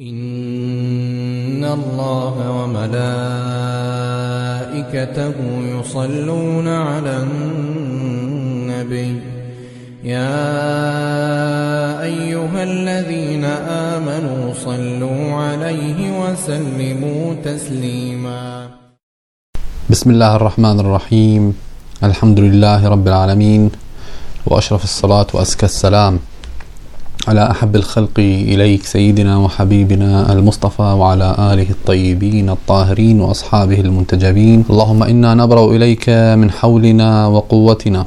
إن الله وملائكته يصلون على النبي يا أيها الذين آمنوا صلوا عليه وسلموا تسليما. بسم الله الرحمن الرحيم. الحمد لله رب العالمين. وأشرف الصلاة وأزكى السلام. على أحب الخلق إليك سيدنا وحبيبنا المصطفى وعلى آله الطيبين الطاهرين وأصحابه المنتجبين. اللهم إنا نبرأ إليك من حولنا وقوتنا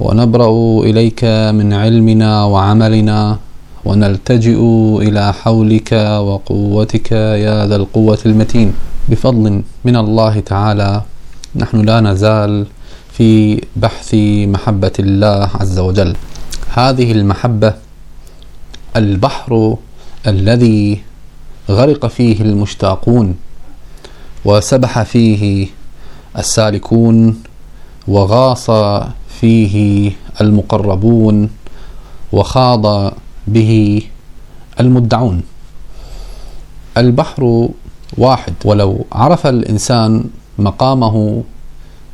ونبرأ إليك من علمنا وعملنا ونلتجئ إلى حولك وقوتك يا ذا القوة المتين. بفضل من الله تعالى نحن لا نزال في بحث محبة الله عز وجل. هذه المحبة البحر الذي غرق فيه المشتاقون وسبح فيه السالكون وغاص فيه المقربون وخاض به المدعون. البحر واحد ولو عرف الإنسان مقامه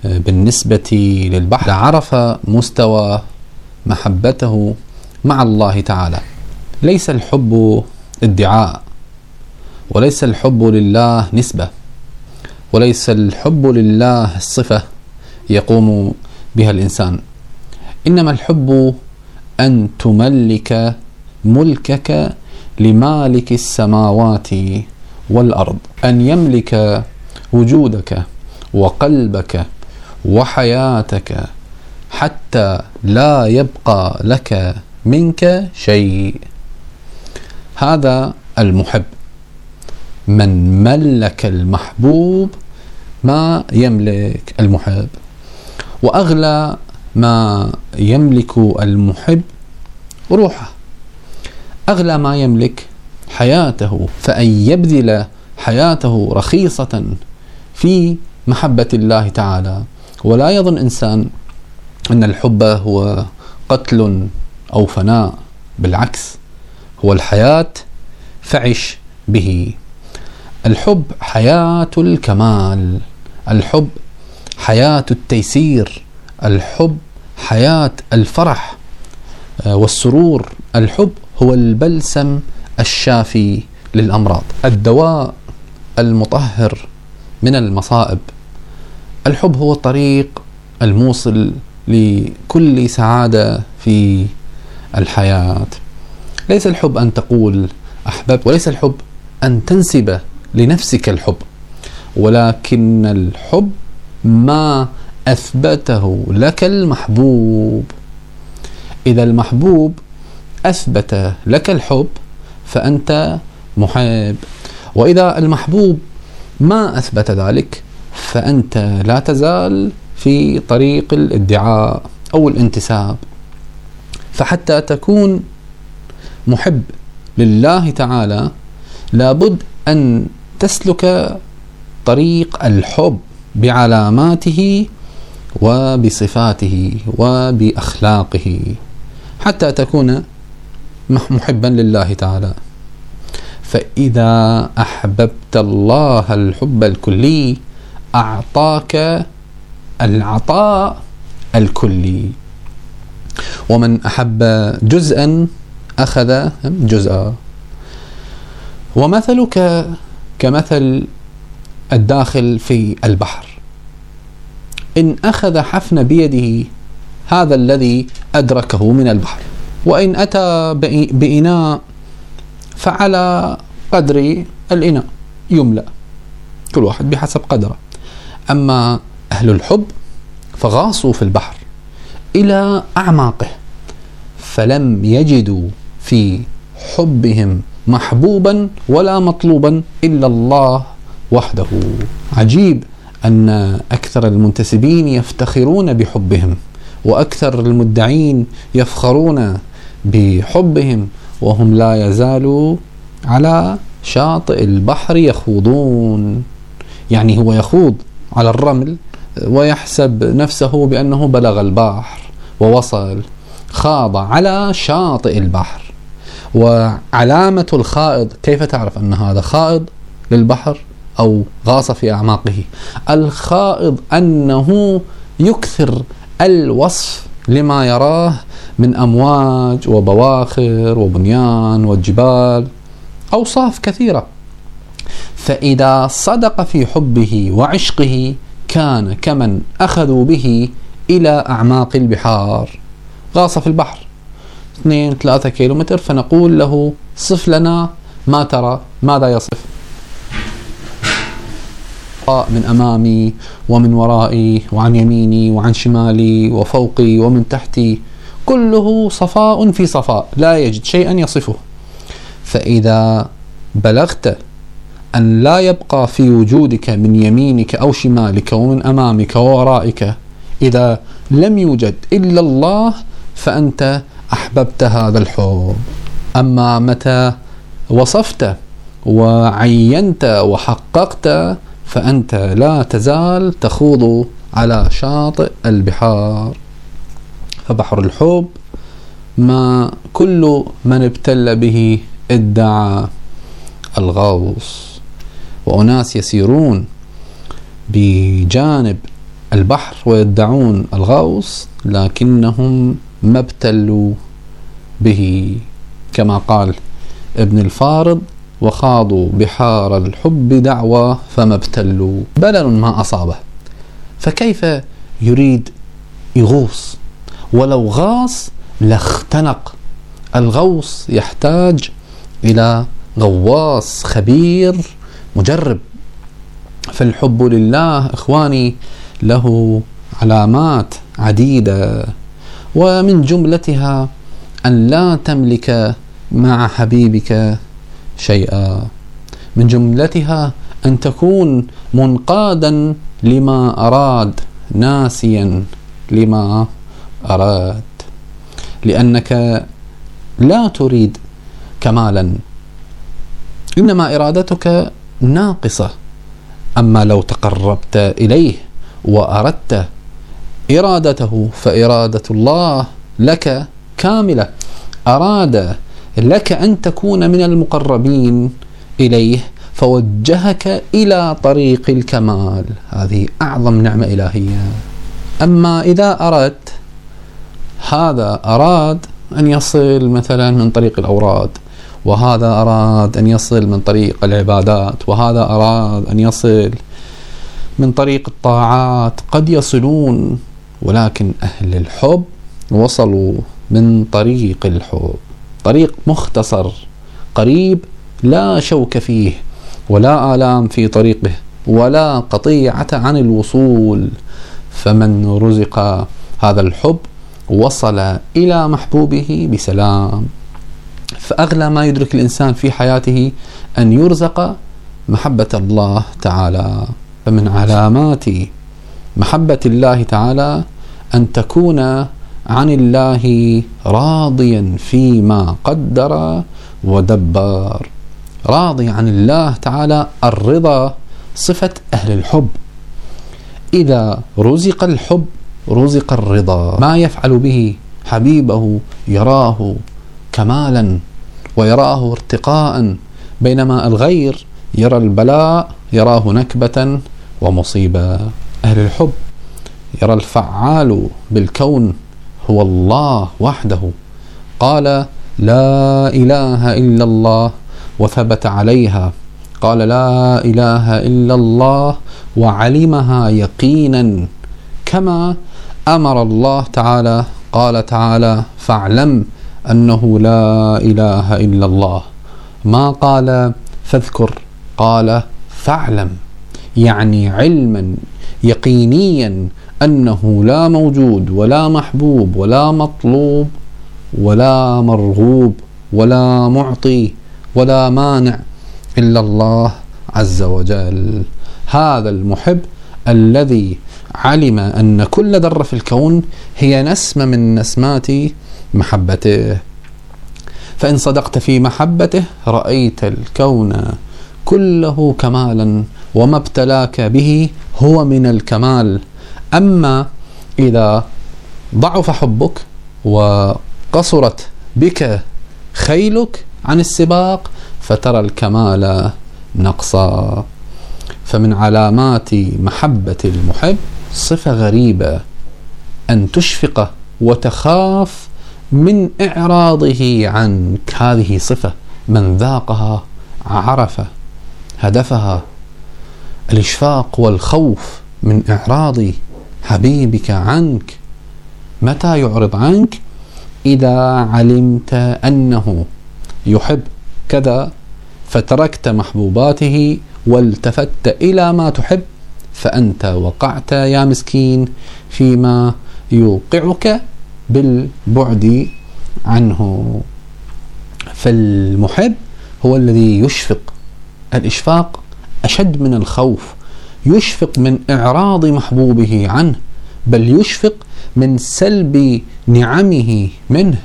بالنسبة للبحر لعرف مستوى محبته مع الله تعالى. ليس الحب ادعاء وليس الحب لله نسبة وليس الحب لله صفة يقوم بها الإنسان. إنما الحب أن تملك ملكك لمالك السماوات والأرض أن يملك وجودك وقلبك وحياتك حتى لا يبقى لك منك شيء. هذا المحب. من ملك المحبوب ما يملك المحب. وأغلى ما يملك المحب روحه. أغلى ما يملك حياته. فأن يبذل حياته رخيصة في محبة الله تعالى. ولا يظن إنسان أن الحب هو قتل أو فناء. بالعكس. هو الحياة فعش به. الحب حياة الكمال. الحب حياة التيسير. الحب حياة الفرح. آه، والسرور. الحب هو البلسم الشافي للأمراض. الدواء المطهر من المصائب. الحب هو الطريق الموصل لكل سعادة في الحياة. ليس الحب أن تقول أحببت وليس الحب أن تنسب لنفسك الحب ولكن الحب ما أثبته لك المحبوب. إذا المحبوب أثبت لك الحب فأنت محب وإذا المحبوب ما أثبت ذلك فأنت لا تزال في طريق الادعاء أو الانتساب. فحتى تكون محب لله تعالى لابد أن تسلك طريق الحب بعلاماته وبصفاته وبأخلاقه حتى تكون محبا لله تعالى. فإذا أحببت الله الحب الكلي أعطاك العطاء الكلي. ومن أحب جزءا أخذ جزءا. ومثلك كمثل الداخل في البحر. إن أخذ حفن بيده هذا الذي أدركه من البحر. وإن أتى بإناء فعلى قدر الإناء يملأ كل واحد بحسب قدره. أما أهل الحب فغاصوا في البحر إلى أعماقه فلم يجدوا في حبهم محبوبا ولا مطلوبا إلا الله وحده. عجيب أن أكثر المنتسبين يفتخرون بحبهم وأكثر المدعين يفخرون بحبهم وهم لا يزالوا على شاطئ البحر يخوضون. يعني هو يخوض على الرمل ويحسب نفسه بأنه بلغ البحر ووصل خاض على شاطئ البحر. وعلامة الخائض كيف تعرف أن هذا خائض للبحر أو غاص في أعماقه؟ الخائض أنه يكثر الوصف لما يراه من أمواج وبواخر وبنيان وجبال أوصاف كثيرة. فإذا صدق في حبه وعشقه كان كمن أخذوا به إلى أعماق البحار غاص في البحر. 2 3 كيلومتر فنقول له صف لنا ما ترى ماذا يصف؟ من أمامي ومن ورائي وعن يميني وعن شمالي وفوقي ومن تحتي. كله صفاء في صفاء لا يجد شيئا يصفه. فإذا بلغت أن لا يبقى في وجودك من يمينك أو شمالك ومن أمامك وورائك إذا لم يوجد إلا الله فأنت أحببت هذا الحب أما متى وصفت وعينت وحققت فأنت لا تزال تخوض على شاطئ البحار. فبحر الحب ما كل من ابتل به ادعى الغوص. وأناس يسيرون بجانب البحر ويدعون الغوص لكنهم ما ابتلوا به كما قال ابن الفارض وخاضوا بحار الحب دعوى فما ابتلوا. بلل ما أصابه. فكيف يريد يغوص؟ ولو غاص لاختنق. الغوص يحتاج إلى غواص خبير مجرب. فالحب لله إخواني له علامات عديدة. ومن جملتها أن لا تملك مع حبيبك شيئا. من جملتها أن تكون منقادا لما أراد ناسيا لما أراد. لأنك لا تريد كمالا. إنما إرادتك ناقصة. أما لو تقربت إليه وأردت إرادته فإرادة الله لك كاملة. أراد لك أن تكون من المقربين إليه فوجهك إلى طريق الكمال. هذه أعظم نعمة إلهية. أما إذا أردت هذا أراد أن يصل مثلا من طريق الأوراد وهذا أراد أن يصل من طريق العبادات وهذا أراد أن يصل من طريق الطاعات قد يصلون ولكن أهل الحب وصلوا من طريق الحب. طريق مختصر قريب لا شوك فيه ولا آلام في طريقه ولا قطيعة عن الوصول. فمن رزق هذا الحب وصل إلى محبوبه بسلام. فأغلى ما يدرك الإنسان في حياته أن يرزق محبة الله تعالى. فمن علامات محبة الله تعالى أن تكون عن الله راضيا فيما قدر ودبر. راضي عن الله تعالى الرضا صفة أهل الحب. إذا رزق الحب رزق الرضا. ما يفعل به حبيبه يراه كمالا ويراه ارتقاء. بينما الغير يرى البلاء يراه نكبة ومصيبة أهل الحب. يرى الفعال بالكون هو الله وحده. قال لا إله إلا الله وثبت عليها. قال لا إله إلا الله وعلمها يقينا كما أمر الله تعالى. قال تعالى فاعلم أنه لا إله إلا الله. ما قال؟ فاذكر. قال فاعلم. يعني علما يقينيا أنه لا موجود ولا محبوب ولا مطلوب ولا مرغوب ولا معطي ولا مانع إلا الله عز وجل. هذا المحب الذي علم أن كل ذره في الكون هي نسمة من نسمات محبته. فإن صدقت في محبته رأيت الكون كله كمالا وما ابتلاك به هو من الكمال. أما إذا ضعف حبك وقصرت بك خيلك عن السباق فترى الكمال نقصا. فمن علامات محبة المحب صفة غريبة أن تشفق وتخاف من إعراضه عنك. هذه صفة من ذاقها عرف هدفها الإشفاق والخوف من إعراض حبيبك عنك. متى يعرض عنك؟ إذا علمت أنه يحب كذا فتركت محبوباته والتفت إلى ما تحب فأنت وقعت يا مسكين فيما يوقعك بالبعد عنه. فالمحب هو الذي يشفق. الإشفاق أشد من الخوف يشفق من إعراض محبوبه عنه بل يشفق من سلب نعمه منه.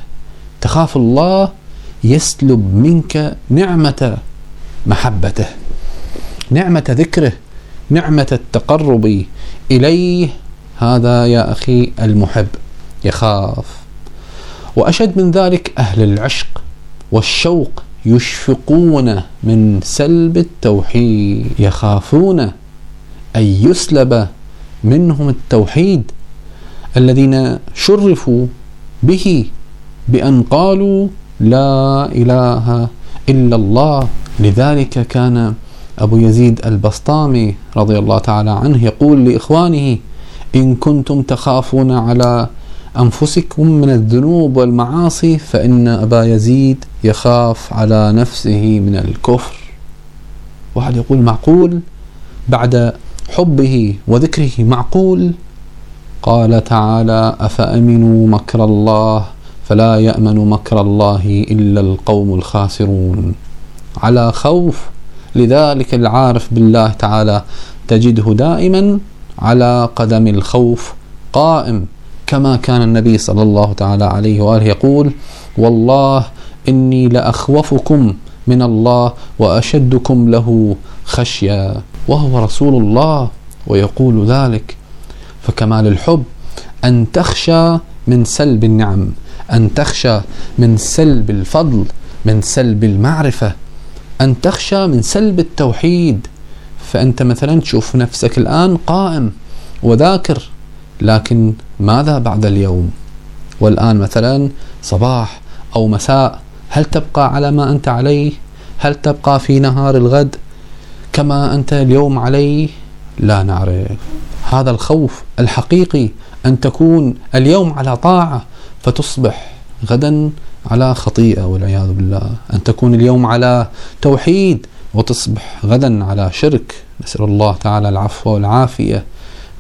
تخاف الله يسلب منك نعمة محبته نعمة ذكره نعمة التقرب إليه. هذا يا أخي المحب يخاف. وأشد من ذلك أهل العشق والشوق يشفقون من سلب التوحيد يخافون أن يسلب منهم التوحيد الذين شرفوا به بأن قالوا لا إله إلا الله. لذلك كان أبو يزيد البسطامي رضي الله تعالى عنه يقول لإخوانه إن كنتم تخافون على أنفسكم من الذنوب والمعاصي فإن أبا يزيد يخاف على نفسه من الكفر. واحد يقول معقول؟ بعد حبه وذكره معقول؟ قال تعالى أفأمنوا مكر الله فلا يأمن مكر الله إلا القوم الخاسرون. على خوف لذلك العارف بالله تعالى تجده دائما على قدم الخوف قائم. كما كان النبي صلى الله تعالى عليه وآله يقول والله إني لأخوفكم من الله وأشدكم له خشية. وهو رسول الله ويقول ذلك. فكمال الحب أن تخشى من سلب النعم أن تخشى من سلب الفضل من سلب المعرفة أن تخشى من سلب التوحيد. فأنت مثلا تشوف نفسك الآن قائم وذاكر لكن ماذا بعد اليوم؟ والآن مثلا صباح أو مساء هل تبقى على ما أنت عليه؟ هل تبقى في نهار الغد كما أنت اليوم عليه؟ لا نعرف. هذا الخوف الحقيقي أن تكون اليوم على طاعة فتصبح غدا على خطيئة والعياذ بالله. أن تكون اليوم على توحيد وتصبح غدا على شرك. نسأل الله تعالى العفو والعافية.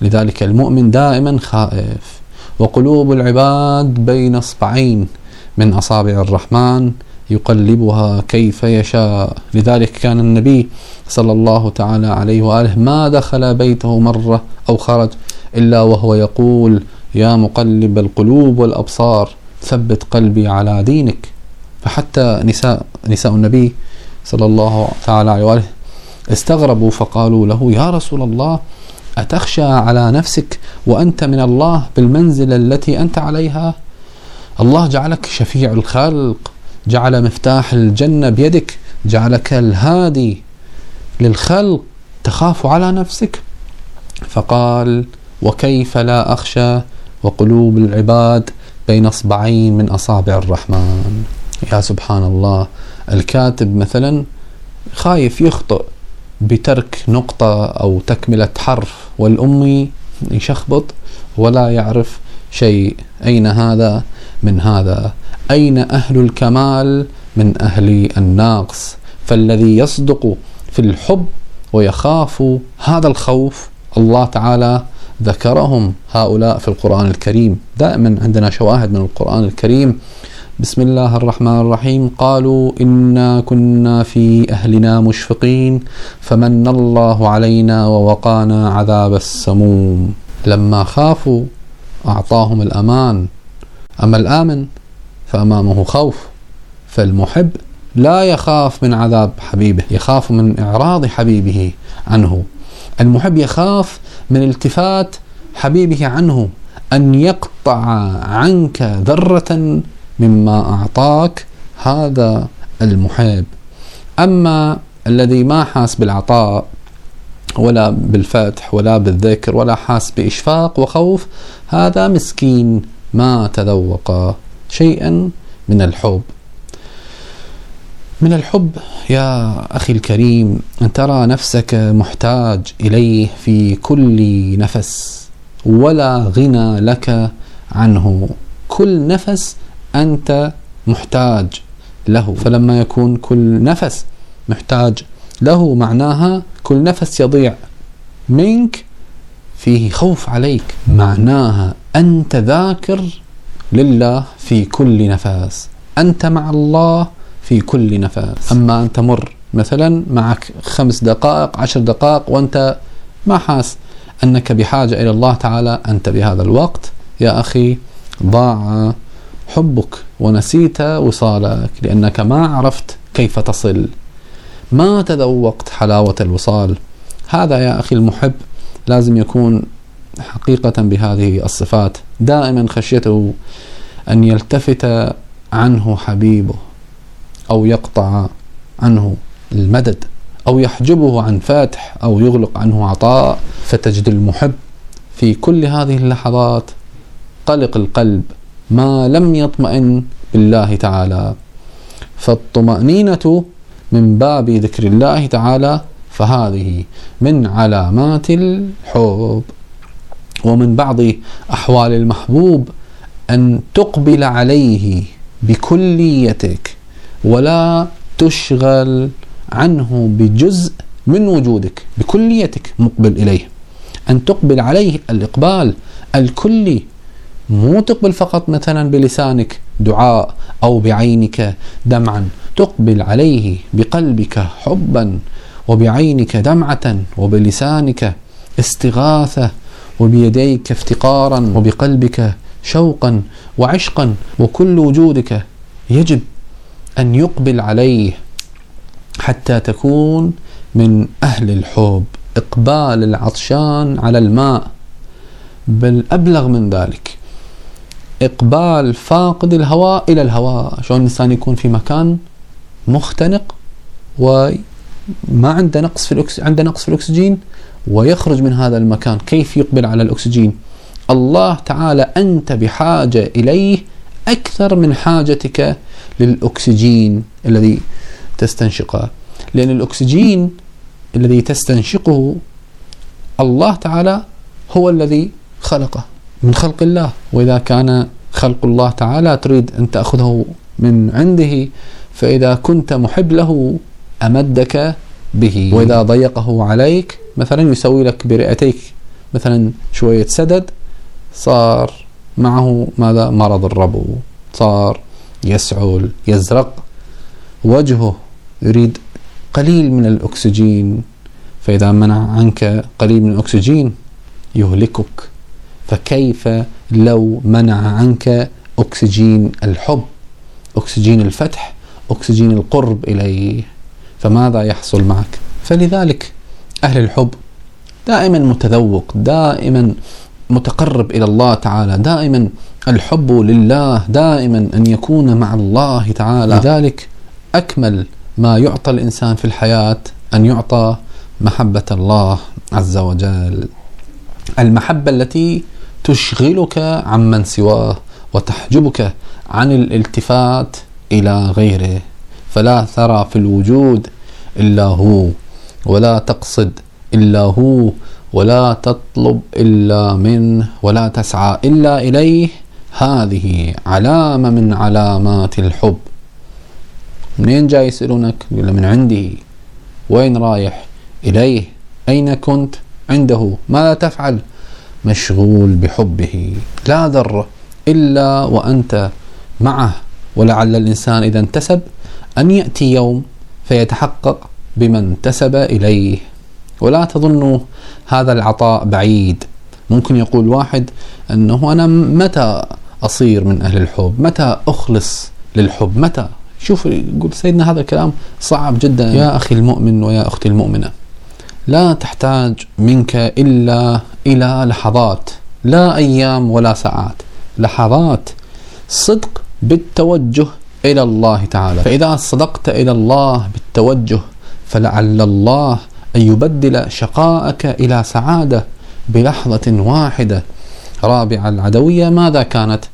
لذلك المؤمن دائما خائف. وقلوب العباد بين اصبعين من أصابع الرحمن يقلبها كيف يشاء. لذلك كان النبي صلى الله تعالى عليه وآله ما دخل بيته مرة أو خرج إلا وهو يقول يا مقلب القلوب والأبصار ثبت قلبي على دينك. فحتى نساء نساء النبي صلى الله تعالى عليه وآله استغربوا فقالوا له يا رسول الله أتخشى على نفسك وأنت من الله بالمنزلة التي أنت عليها؟ الله جعلك شفيع الخلق جعل مفتاح الجنة بيدك جعلك الهادي للخلق تخاف على نفسك؟ فقال وكيف لا أخشى؟ وقلوب العباد بين أصبعين من أصابع الرحمن. يا سبحان الله الكاتب مثلا خايف يخطئ بترك نقطة أو تكملة حرف. والأمي يشخبط ولا يعرف شيء. أين هذا؟ من هذا. أين أهل الكمال؟ من أهل الناقص. فالذي يصدق في الحب ويخاف هذا الخوف الله تعالى ذكرهم هؤلاء في القرآن الكريم. دائما عندنا شواهد من القرآن الكريم. بسم الله الرحمن الرحيم قالوا إنا كنا في أهلنا مشفقين فمن الله علينا ووقانا عذاب السموم لما خافوا أعطاهم الأمان أما الآمن فأمامه خوف فالمحب لا يخاف من عذاب حبيبه يخاف من إعراض حبيبه عنه المحب يخاف من التفات حبيبه عنه أن يقطع عنك ذرة مما أعطاك هذا المحب أما الذي ما حاس بالعطاء ولا بالفتح ولا بالذكر ولا حاس بإشفاق وخوف هذا مسكين ما تذوق شيئا من الحب. من الحب يا أخي الكريم أن ترى نفسك محتاج إليه في كل نفس ولا غنى لك عنه. كل نفس أنت محتاج له. فلما يكون كل نفس محتاج له معناها كل نفس يضيع منك فيه خوف عليك. معناها أنت ذاكر لله في كل نفس أنت مع الله في كل نفس أما أن تمر مثلا معك خمس دقائق عشر دقائق وأنت ما حاس أنك بحاجة إلى الله تعالى أنت بهذا الوقت يا أخي ضاع حبك ونسيت وصالك لأنك ما عرفت كيف تصل. ما تذوقت حلاوة الوصال. هذا يا أخي المحب لازم يكون حقيقة بهذه الصفات. دائما خشيته أن يلتفت عنه حبيبه أو يقطع عنه المدد أو يحجبه عن فاتح أو يغلق عنه عطاء. فتجد المحب في كل هذه اللحظات قلق القلب ما لم يطمئن بالله تعالى. فالطمأنينة من باب ذكر الله تعالى فهذه من علامات الحب. ومن بعض أحوال المحبوب أن تقبل عليه بكليتك ولا تشغل عنه بجزء من وجودك بكليتك مقبل إليه. أن تقبل عليه الإقبال الكلي مو تقبل فقط مثلا بلسانك دعاء أو بعينك دمعا تقبل عليه بقلبك حبا وبعينك دمعة وبلسانك استغاثة وبيديك افتقارا وبقلبك شوقا وعشقا وكل وجودك يجب أن يقبل عليه حتى تكون من أهل الحب. إقبال العطشان على الماء بل أبلغ من ذلك. إقبال فاقد الهواء إلى الهواء شلون الإنسان يكون في مكان مختنق وما عنده نقص في الأكس... عنده نقص في الأكسجين ويخرج من هذا المكان. كيف يقبل على الأكسجين؟ الله تعالى أنت بحاجة إليه أكثر من حاجتك للأكسجين الذي تستنشقه. لأن الأكسجين الذي تستنشقه الله تعالى هو الذي خلقه. من خلق الله. وإذا كان خلق الله تعالى تريد أن تأخذه من عنده فإذا كنت محب له أمدك به. وإذا ضيقه عليك مثلا يسوي لك برئتيك مثلا شوية سدد صار معه ماذا؟ مرض الربو. صار يسعل يزرق. وجهه يريد قليل من الأكسجين. فإذا منع عنك قليل من الأكسجين يهلكك. فكيف لو منع عنك أكسجين الحب أكسجين الفتح أكسجين القرب إليه؟ فماذا يحصل معك؟ فلذلك أهل الحب دائما متذوق دائما متقرب إلى الله تعالى دائما الحب لله دائما أن يكون مع الله تعالى. لذلك أكمل ما يعطى الإنسان في الحياة أن يعطى محبة الله عز وجل. المحبة التي تشغلك عمن سواه وتحجبك عن الالتفات إلى غيره. فلا ترى في الوجود إلا هو ولا تقصد إلا هو ولا تطلب إلا منه ولا تسعى إلا إليه. هذه علامة من علامات الحب. منين جاي يسألونك؟ يقول من عندي. وين رايح إليه؟ أين كنت عنده؟ ماذا تفعل؟ مشغول بحبه. لا ذره إلا وأنت معه. ولعل الإنسان إذا انتسب أن يأتي يوم فيتحقق بما انتسب إليه. ولا تظنوا هذا العطاء بعيد. ممكن يقول واحد أنه أنا متى أصير من أهل الحب؟ متى أخلص للحب؟ متى؟ شوف يقول سيدنا هذا الكلام صعب جدا. يا أخي المؤمن ويا أختي المؤمنة لا تحتاج منك إلا إلى لحظات لا أيام ولا ساعات. لحظات صدق بالتوجه إلى الله تعالى. فإذا صدقت إلى الله بالتوجه فلعل الله أن يبدل شقاءك إلى سعادة بلحظة واحدة. رابعة العدوية ماذا كانت؟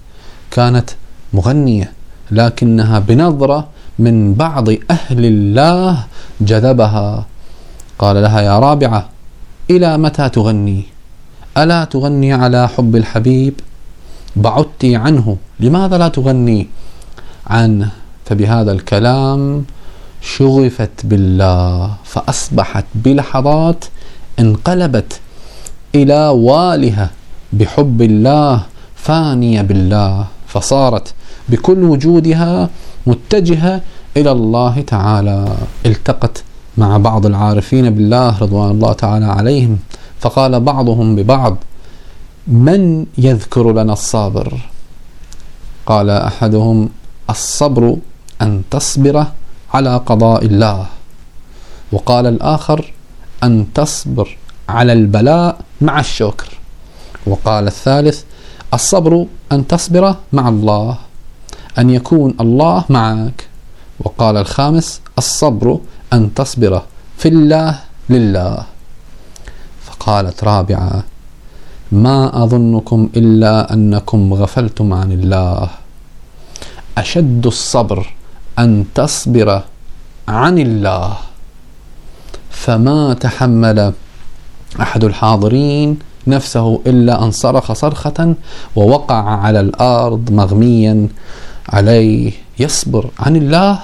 كانت مغنية لكنها بنظرة من بعض أهل الله جذبها قال لها يا رابعة إلى متى تغني؟ ألا تغني على حب الحبيب؟ بعدت عنه لماذا لا تغني؟ عنه فبهذا الكلام شغفت بالله فأصبحت بلحظات انقلبت إلى والهة بحب الله فانية بالله فصارت بكل وجودها متجهة إلى الله تعالى التقت مع بعض العارفين بالله رضوان الله تعالى عليهم فقال بعضهم ببعض من يذكر لنا الصابر؟ قال أحدهم الصبر أن تصبر على قضاء الله. وقال الآخر أن تصبر على البلاء مع الشكر. وقال الثالث الصبر أن تصبر مع الله أن يكون الله معك. وقال الخامس الصبر أن تصبر في الله لله. فقالت رابعة ما أظنكم إلا أنكم غفلتم عن الله. أشد الصبر أن تصبر عن الله. فما تحمل أحد الحاضرين نفسه إلا أن صرخ صرخة ووقع على الأرض مغميا عليه. يصبر عن الله؟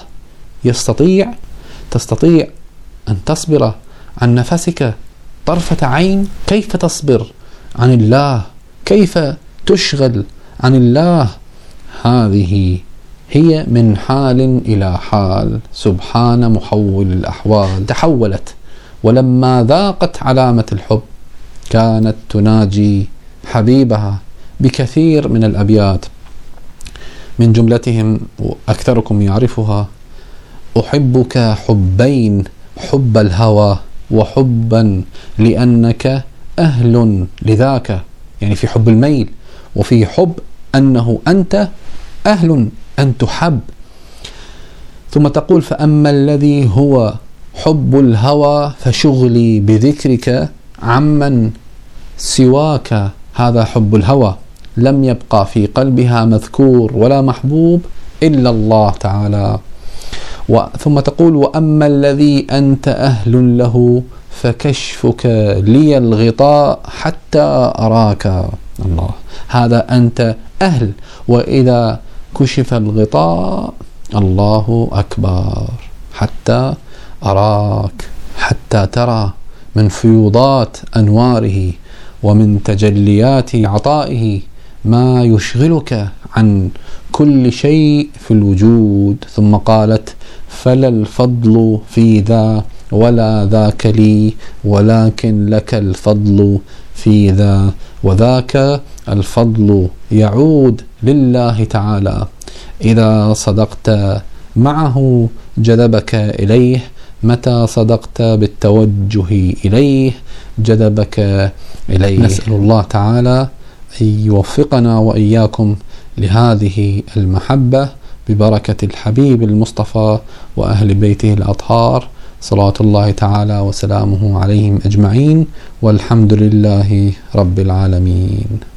يستطيع؟ تستطيع أن تصبر عن نفسك طرفة عين كيف تصبر عن الله؟ كيف تشغل عن الله؟ هذه هي من حال إلى حال. سبحان محول الأحوال. تحولت. ولما ذاقت علامة الحب كانت تناجي حبيبها بكثير من الأبيات. من جملتهم أكثركم يعرفها أحبك حبين حب الهوى وحبا لأنك أهل لذاك. يعني في حب الميل وفي حب أنه أنت أهل أن تحب ثم تقول فأما الذي هو حب الهوى فشغلي بذكرك عمن سواك. هذا حب الهوى. لم يبقى في قلبها مذكور ولا محبوب إلا الله تعالى. ثم تقول وأما الذي أنت أهل له فكشفك لي الغطاء حتى أراك. الله. هذا أنت أهل. وإذا كشف الغطاء الله أكبر. حتى أراك. حتى ترى من فيوضات أنواره ومن تجليات عطائه ما يشغلك عن كل شيء في الوجود. ثم قالت فلا الفضل في ذا ولا ذاك لي ولكن لك الفضل في ذا وذاك الفضل يعود لله تعالى. إذا صدقت معه جذبك إليه متى صدقت بالتوجه إليه جذبك إليه؟ نسأل الله. تعالى أن يوفقنا وإياكم لهذه المحبة. ببركة الحبيب المصطفى وأهل بيته الأطهار صلوات الله تعالى وسلامه عليهم أجمعين والحمد لله رب العالمين.